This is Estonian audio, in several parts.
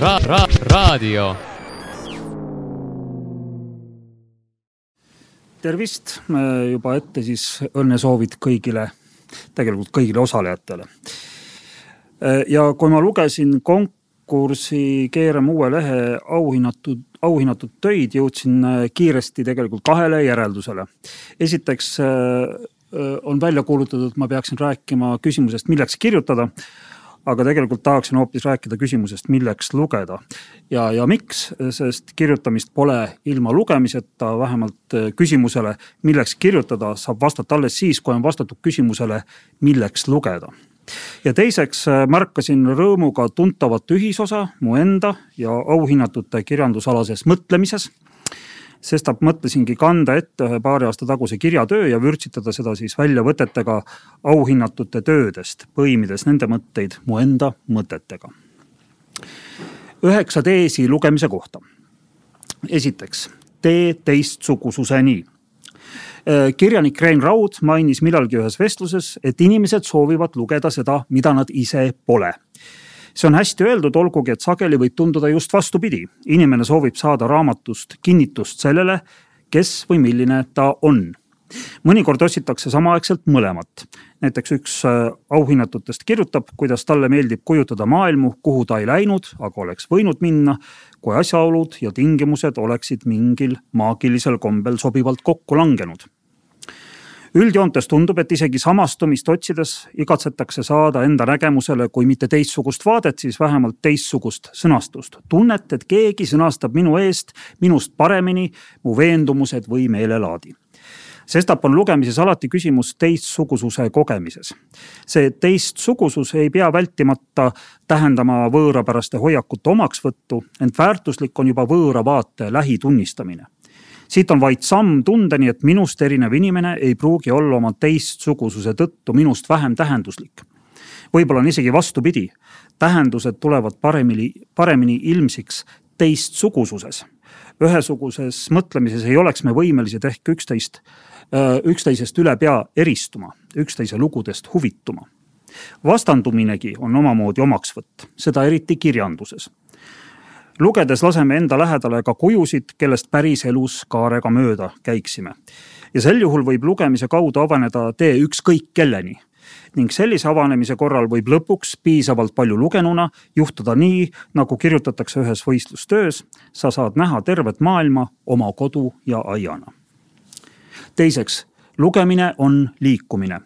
ra-, ra-, raadio. tervist, juba ette siis õnnesoovid kõigile, tegelikult kõigile osalejatele. ja kui ma lugesin konkursi Keerame uue lehe auhinnatud, auhinnatud töid, jõudsin kiiresti tegelikult kahele järeldusele. esiteks on välja kuulutatud, ma peaksin rääkima küsimusest, milleks kirjutada aga tegelikult tahaksin hoopis rääkida küsimusest, milleks lugeda. ja, ja miks, sest kirjutamist pole ilma lugemiseta, vähemalt äh, küsimusele, milleks kirjutada, saab vastata alles siis, kui on vastatud küsimusele, milleks lugeda. ja teiseks äh, märkasin rõõmuga tuntavat ühisosa mu enda ja auhinnatute kirjandusalases mõtlemises sestap mõtlesingi kanda ette ühe paari aasta taguse kirjatöö ja vürtsitada seda siis väljavõtetega auhinnatute töödest, põimides nende mõtteid mu enda mõtetega. üheksa teesi lugemise kohta. esiteks, tee teistsugususeni kirjanik Rein Raud mainis millalgi ühes vestluses, et inimesed soovivad lugeda seda, mida nad ise pole see on hästi öeldud, olgugi et sageli võib tunduda just vastupidi. inimene soovib saada raamatust kinnitust sellele, kes või milline ta on mõnikord otsitakse samaaegselt mõlemat. näiteks üks äh, auhinnatutest kirjutab, kuidas talle meeldib kujutada maailmu, kuhu ta ei läinud, aga oleks võinud minna, kui asjaolud ja tingimused oleksid mingil maagilisel kombel sobivalt kokku langenud üldjoontes tundub, et isegi samastumist otsides igatsetakse saada enda nägemusele, kui mitte teistsugust vaadet, siis vähemalt teistsugust sõnastust. tunnet, et keegi sõnastab minu eest minust paremini mu veendumused või meelelaadi sestap on lugemises alati küsimus teistsugususe kogemises. see teistsugusus ei pea vältimata tähendama võõrapäraste hoiakute omaksvõttu, ent väärtuslik on juba võõra vaate lähitunnistamine siit on vaid samm tundeni, et minust erinev inimene ei pruugi olla oma teistsugususe tõttu minust vähem tähenduslik. võib-olla on isegi vastupidi, tähendused tulevad paremini, paremini ilmsiks teistsugususes. ühesuguses mõtlemises ei oleks me võimelised ehk üksteist, üksteisest üle pea eristuma, üksteise lugudest huvituma vastanduminegi on omamoodi omaksvõtt, seda eriti kirjanduses lugedes laseme enda lähedale ka kujusid, kellest päriselus kaarega mööda käiksime. ja sel juhul võib lugemise kaudu avaneda tee ükskõik kelleni ning sellise avanemise korral võib lõpuks piisavalt palju lugenuna juhtuda nii, nagu kirjutatakse ühes võistlustöös. sa saad näha tervet maailma oma kodu ja aiana. teiseks, lugemine on liikumine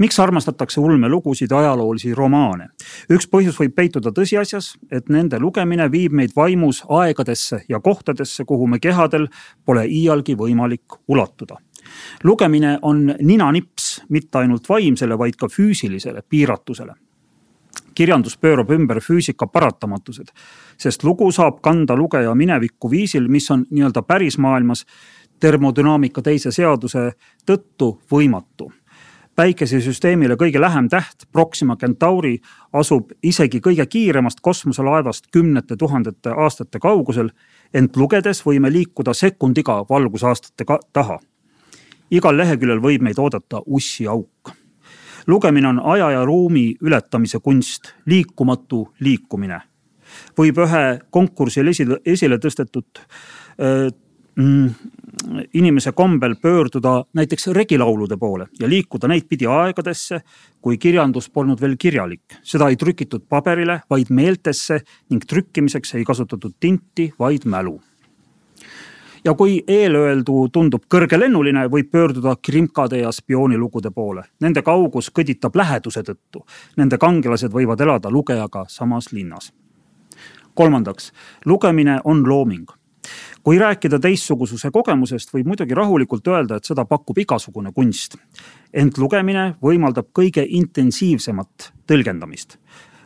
miks armastatakse ulmelugusid, ajaloolisi romaane? üks põhjus võib peituda tõsiasjas, et nende lugemine viib meid vaimus aegadesse ja kohtadesse, kuhu me kehadel pole iialgi võimalik ulatuda. Lugemine on ninanips mitte ainult vaimsele, vaid ka füüsilisele piiratusele. Kirjandus pöörab ümber füüsika paratamatused, sest lugu saab kanda lugeja minevikku viisil, mis on nii-öelda pärismaailmas termodünaamika teise seaduse tõttu võimatu päikesesüsteemile kõige lähem täht, Proxima Centauri, asub isegi kõige kiiremast kosmoselaevast kümnete tuhandete aastate kaugusel. ent lugedes võime liikuda sekundiga valgusaastate taha. igal leheküljel võib meid oodata ussiauk. lugemine on aja ja ruumi ületamise kunst, liikumatu liikumine. võib ühe konkursil esile, esile tõstetud inimese kombel pöörduda näiteks regilaulude poole ja liikuda neid pidi aegadesse, kui kirjandus polnud veel kirjalik. seda ei trükitud paberile, vaid meeltesse ning trükkimiseks ei kasutatud tinti, vaid mälu. ja kui eelöeldu tundub kõrgelennuline, võib pöörduda krimkade ja spioonilugude poole. Nende kaugus kõditab läheduse tõttu. Nende kangelased võivad elada lugejaga samas linnas. kolmandaks, lugemine on looming kui rääkida teistsugususe kogemusest, võib muidugi rahulikult öelda, et seda pakub igasugune kunst. ent lugemine võimaldab kõige intensiivsemat tõlgendamist.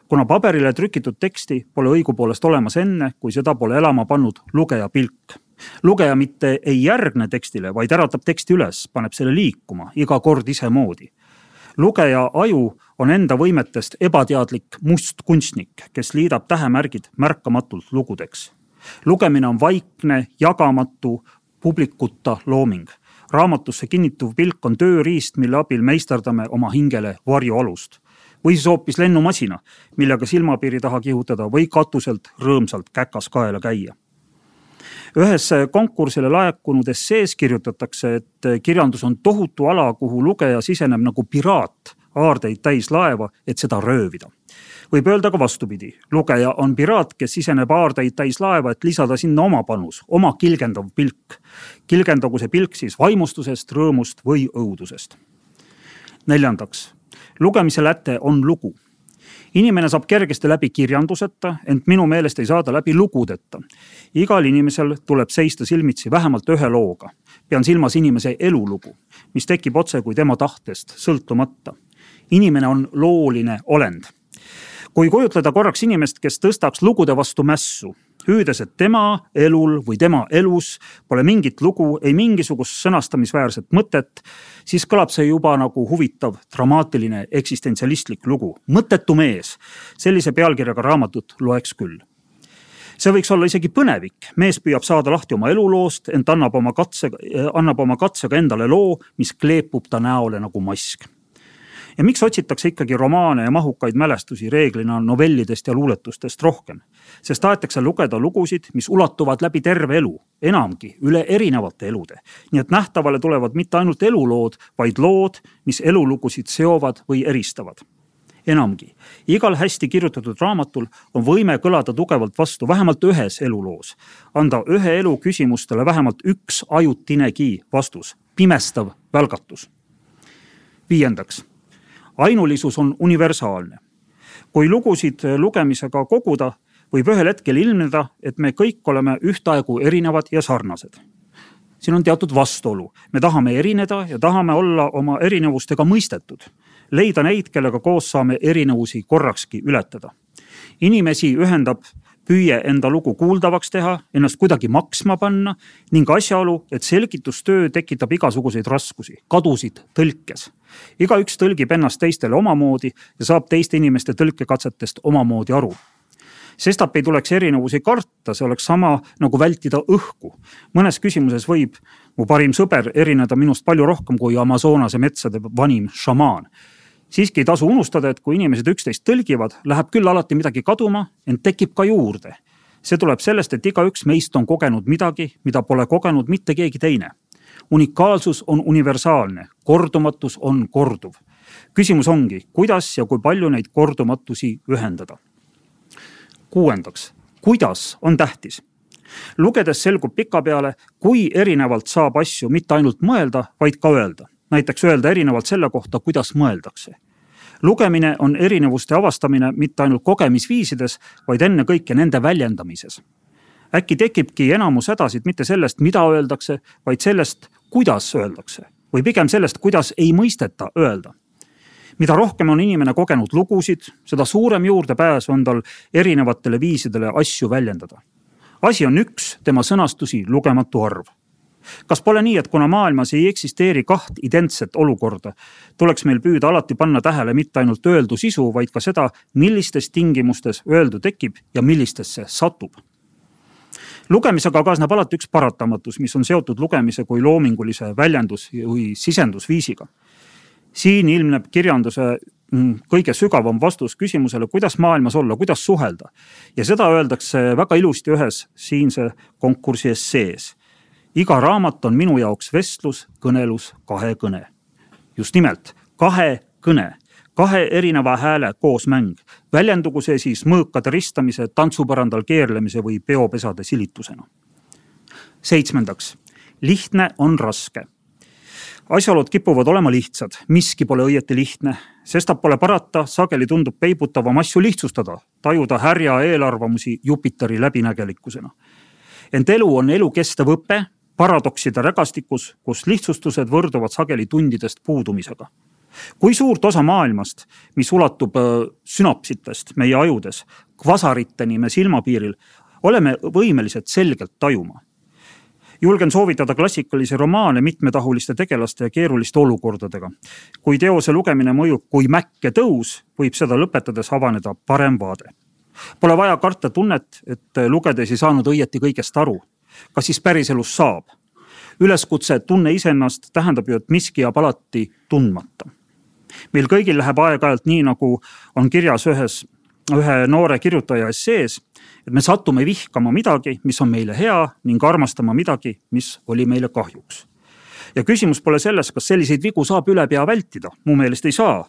kuna paberile trükitud teksti pole õigupoolest olemas enne, kui seda pole elama pannud lugeja pilk. lugeja mitte ei järgne tekstile, vaid äratab teksti üles, paneb selle liikuma iga kord isemoodi lugeja aju on enda võimetest ebateadlik must kunstnik, kes liidab tähemärgid märkamatult lugudeks lugemine on vaikne, jagamatu, publikuta looming. raamatusse kinnituv pilk on tööriist, mille abil meisterdame oma hingele varjualust. või siis hoopis lennumasina, millega silmapiiri taha kihutada või katuselt rõõmsalt käkas kaela käia ühes konkursile laekunud essees kirjutatakse, et kirjandus on tohutu ala, kuhu lugeja siseneb nagu piraat aardeid täis laeva, et seda röövida. Võib öelda ka vastupidi, lugeja on piraat, kes siseneb aardeid täis laeva, et lisada sinna oma panus, oma kilgendav pilk. kilgendagu see pilk siis vaimustusest, rõõmust või õudusest. neljandaks, lugemise läte on lugu inimene saab kergesti läbi kirjanduseta, ent minu meelest ei saa ta läbi lugudeta. igal inimesel tuleb seista silmitsi vähemalt ühe looga. pean silmas inimese elulugu, mis tekib otse kui tema tahtest sõltumata. inimene on looline olend kui kujutleda korraks inimest, kes tõstaks lugude vastu mässu, hüüdes, et tema elul või tema elus pole mingit lugu, ei mingisugust sõnastamisväärset mõtet, siis kõlab see juba nagu huvitav dramaatiline eksistentsialistlik lugu. mõttetu mees, sellise pealkirjaga raamatut loeks küll. See võiks olla isegi põnevik, mees püüab saada lahti oma eluloost, ent annab oma katsega, annab oma katsega endale loo, mis kleepub ta näole nagu mask ja miks otsitakse ikkagi romaane ja mahukaid mälestusi reeglina novellidest ja luuletustest rohkem? sest tahetakse lugeda lugusid, mis ulatuvad läbi terve elu, enamgi üle erinevate elude. nii et nähtavale tulevad mitte ainult elulood, vaid lood, mis elulugusid seovad või eristavad enamgi, igal hästi kirjutatud raamatul on võime kõlada tugevalt vastu vähemalt ühes eluloos, anda ühe elu küsimustele vähemalt üks ajutinegi vastus, pimestav välgatus. viiendaks ainulisus on universaalne. kui lugusid lugemisega koguda, võib ühel hetkel ilmneda, et me kõik oleme ühtaegu erinevad ja sarnased. siin on teatud vastuolu, me tahame erineda ja tahame olla oma erinevustega mõistetud, leida neid, kellega koos saame erinevusi korrakski ületada. inimesi ühendab püüe enda lugu kuuldavaks teha, ennast kuidagi maksma panna ning asjaolu, et selgitustöö tekitab igasuguseid raskusi, kadusid tõlkes. igaüks tõlgib ennast teistele omamoodi ja saab teiste inimeste tõlkekatsetest omamoodi aru sestap ei tuleks erinevusi karta, see oleks sama nagu vältida õhku. mõnes küsimuses võib mu parim sõber erineda minust palju rohkem kui Amazonase metsade vanim šamaan siiski ei tasu unustada, et kui inimesed üksteist tõlgivad, läheb küll alati midagi kaduma, ent tekib ka juurde. see tuleb sellest, et igaüks meist on kogenud midagi, mida pole kogenud mitte keegi teine. unikaalsus on universaalne, kordumatus on korduv. küsimus ongi, kuidas ja kui palju neid kordumatusi ühendada. kuuendaks, kuidas on tähtis lugedes selgub pikapeale, kui erinevalt saab asju mitte ainult mõelda, vaid ka öelda näiteks öelda erinevalt selle kohta, kuidas mõeldakse. Lugemine on erinevuste avastamine mitte ainult kogemisviisides, vaid ennekõike nende väljendamises. äkki tekibki enamus hädasid mitte sellest, mida öeldakse, vaid sellest, kuidas öeldakse või pigem sellest, kuidas ei mõisteta öelda mida rohkem on inimene kogenud lugusid, seda suurem juurdepääs on tal erinevatele viisidele asju väljendada. asi on üks, tema sõnastusi lugematu arv kas pole nii, et kuna maailmas ei eksisteeri kaht identset olukorda, tuleks meil püüda alati panna tähele mitte ainult öeldu sisu, vaid ka seda, millistes tingimustes öeldu tekib ja millistesse satub lugemisega kaasneb alati üks paratamatus, mis on seotud lugemise kui loomingulise väljendus või sisendusviisiga. siin ilmneb kirjanduse mm, kõige sügavam vastus küsimusele, kuidas maailmas olla, kuidas suhelda. ja seda öeldakse väga ilusti ühes siinse konkursi essees iga raamat on minu jaoks vestlus, kõnelus, kahekõne. just nimelt kahekõne, kahe erineva hääle koosmäng. väljendugu see siis mõõkade ristamise, tantsupõrandal keerlemise või peopesade silitusena. seitsmendaks, lihtne on raske asjaolud kipuvad olema lihtsad, miski pole õieti lihtne, sestap pole parata, sageli tundub peibutavam asju lihtsustada, tajuda härja eelarvamusi Jupiteri läbinägelikkusena. ent elu on elukestev õpe paradokside rägastikus, kus lihtsustused võrduvad sageli tundidest puudumisega. kui suurt osa maailmast, mis ulatub sünapsitest meie ajudes kvasariteni me silmapiiril, oleme võimelised selgelt tajuma julgen soovitada klassikalisi romaane mitmetahuliste tegelaste ja keeruliste olukordadega. kui teose lugemine mõjub kui mäkke tõus, võib seda lõpetades avaneda parem vaade. Pole vaja karta tunnet, et lugedes ei saanud õieti kõigest aru kas siis päriselus saab? üleskutse tunne iseennast tähendab ju, et miski jääb alati tundmata. meil kõigil läheb aeg-ajalt nii, nagu on kirjas ühes, ühe noore kirjutaja essees, et me satume vihkama midagi, mis on meile hea ning armastama midagi, mis oli meile kahjuks ja küsimus pole selles, kas selliseid vigu saab ülepea vältida, mu meelest ei saa.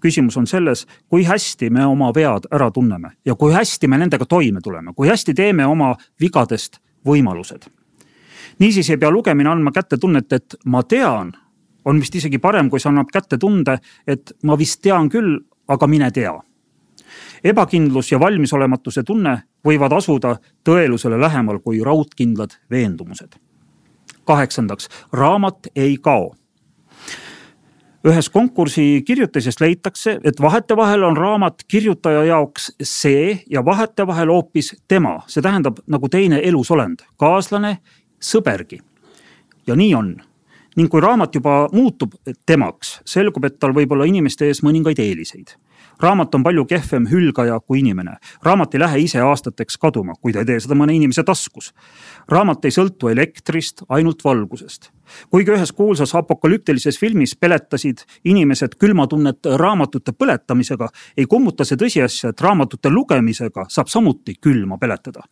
küsimus on selles, kui hästi me oma vead ära tunneme ja kui hästi me nendega toime tuleme, kui hästi teeme oma vigadest võimalused. niisiis ei pea lugemine andma kätte tunnet, et ma tean, on vist isegi parem, kui see annab kätte tunde, et ma vist tean küll, aga mine tea. ebakindlus ja valmisolematuse tunne võivad asuda tõelusele lähemal kui raudkindlad veendumused. kaheksandaks, raamat ei kao ühes konkursi kirjutisest leitakse, et vahetevahel on raamat kirjutaja jaoks see ja vahetevahel hoopis tema, see tähendab nagu teine elusolend, kaaslane, sõbergi. ja nii on ning kui raamat juba muutub temaks, selgub, et tal võib olla inimeste ees mõningaid eeliseid. Raamat on palju kehvem hülgaja kui inimene. raamat ei lähe ise aastateks kaduma, kui ta ei tee seda mõne inimese taskus. raamat ei sõltu elektrist, ainult valgusest. kuigi ühes kuulsas apokalüptilises filmis peletasid inimesed külmatunnet raamatute põletamisega, ei kummuta see tõsiasja, et raamatute lugemisega saab samuti külma peletada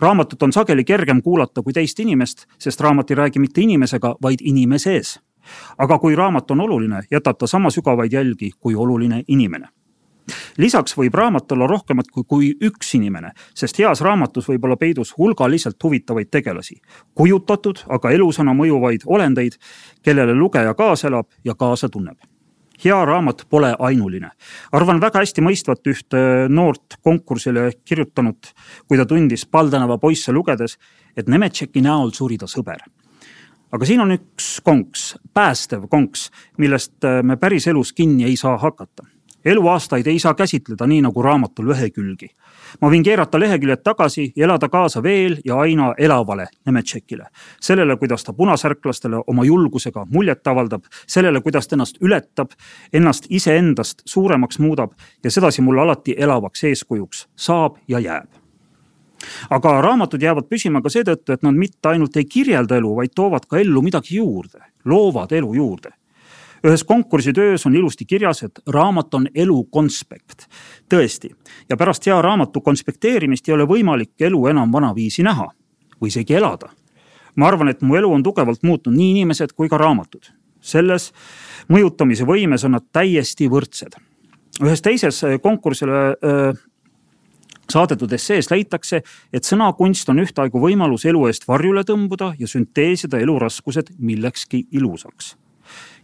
raamatut on sageli kergem kuulata kui teist inimest, sest raamat ei räägi mitte inimesega, vaid inimese ees. aga kui raamat on oluline, jätab ta sama sügavaid jälgi kui oluline inimene lisaks võib raamat olla rohkemat kui, kui üks inimene, sest heas raamatus võib olla peidus hulgaliselt huvitavaid tegelasi, kujutatud, aga elusana mõjuvaid olendeid, kellele lugeja kaasa elab ja kaasa tunneb hea raamat pole ainuline. arvan väga hästi mõistvat ühte noort konkursile kirjutanud, kui ta tundis Pall tänava poisse lugedes, et Nemetšeki näol suri ta sõber. aga siin on üks konks, päästev konks, millest me päriselus kinni ei saa hakata eluaastaid ei saa käsitleda nii nagu raamatul lehekülgi. ma võin keerata leheküljed tagasi ja elada kaasa veel ja aina elavale Nemetšekile. sellele, kuidas ta punasärklastele oma julgusega muljet avaldab, sellele, kuidas ta ennast ületab, ennast iseendast suuremaks muudab ja sedasi mulle alati elavaks eeskujuks saab ja jääb aga raamatud jäävad püsima ka seetõttu, et nad mitte ainult ei kirjelda elu, vaid toovad ka ellu midagi juurde, loovad elu juurde ühes konkursitöös on ilusti kirjas, et raamat on elu konspekt. tõesti, ja pärast hea raamatu konspekteerimist ei ole võimalik elu enam vanaviisi näha või isegi elada. ma arvan, et mu elu on tugevalt muutnud nii inimesed kui ka raamatud. selles mõjutamise võimes on nad täiesti võrdsed. ühes teises äh, konkursile äh, saadetud essees leitakse, et sõnakunst on ühtaegu võimalus elu eest varjule tõmbuda ja sünteesida elu raskused millekski ilusaks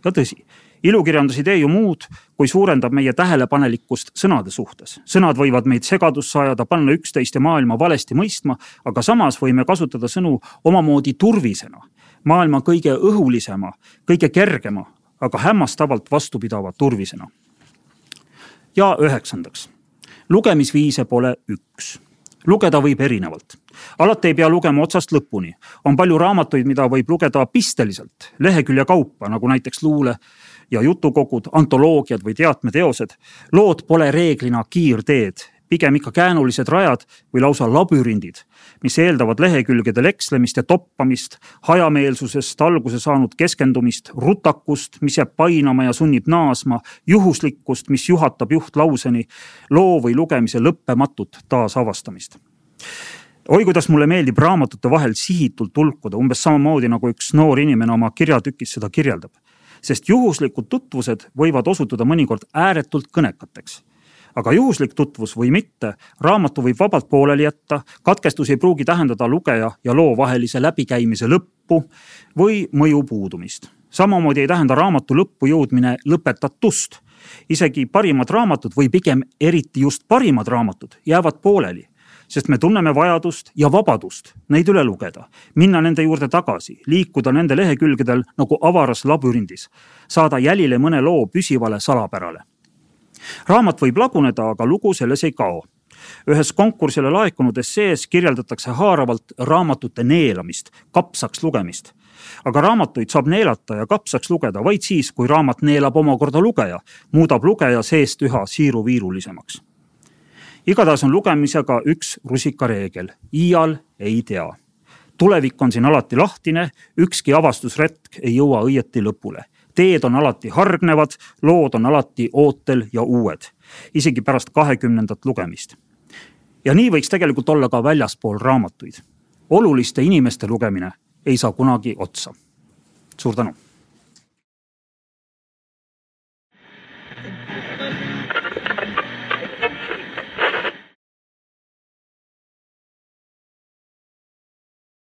ja tõsi, ilukirjandus ei tee ju muud, kui suurendab meie tähelepanelikkust sõnade suhtes. sõnad võivad meid segadusse ajada, panna üksteist ja maailma valesti mõistma, aga samas võime kasutada sõnu omamoodi turvisena. maailma kõige õhulisema, kõige kergema, aga hämmastavalt vastupidava turvisena. ja üheksandaks, lugemisviise pole üks lugeda võib erinevalt. alati ei pea lugema otsast lõpuni. on palju raamatuid, mida võib lugeda pisteliselt, lehekülje kaupa, nagu näiteks luule ja jutukogud, antoloogiad või teatmeteosed. lood pole reeglina kiirteed, pigem ikka käänulised rajad või lausa labürindid, mis eeldavad lehekülgedel ekslemist ja toppamist, hajameelsusest alguse saanud keskendumist, rutakust, mis jääb painama ja sunnib naasma, juhuslikkust, mis juhatab juhtlauseni, loo või lugemise lõppematut taasavastamist oi, kuidas mulle meeldib raamatute vahel sihitult hulkuda, umbes samamoodi nagu üks noor inimene oma kirjatükis seda kirjeldab. sest juhuslikud tutvused võivad osutuda mõnikord ääretult kõnekateks aga juhuslik tutvus või mitte, raamatu võib vabalt pooleli jätta, katkestus ei pruugi tähendada lugeja ja loo vahelise läbikäimise lõppu või mõju puudumist. samamoodi ei tähenda raamatu lõppu jõudmine lõpetatust. isegi parimad raamatud või pigem eriti just parimad raamatud jäävad pooleli sest me tunneme vajadust ja vabadust neid üle lugeda, minna nende juurde tagasi, liikuda nende lehekülgedel nagu avaras labürindis, saada jälile mõne loo püsivale salapärale raamat võib laguneda, aga lugu selles ei kao ühes konkursile laekunud essees kirjeldatakse haaravalt raamatute neelamist, kapsaks lugemist. aga raamatuid saab neelata ja kapsaks lugeda vaid siis, kui raamat neelab omakorda lugeja, muudab lugeja seest üha siiruviirulisemaks. igatahes on lugemisega üks rusikareegel, iial ei tea. tulevik on siin alati lahtine, ükski avastusretk ei jõua õieti lõpule teed on alati hargnevad, lood on alati ootel ja uued, isegi pärast kahekümnendat lugemist. ja nii võiks tegelikult olla ka väljaspool raamatuid. oluliste inimeste lugemine ei saa kunagi otsa. suur tänu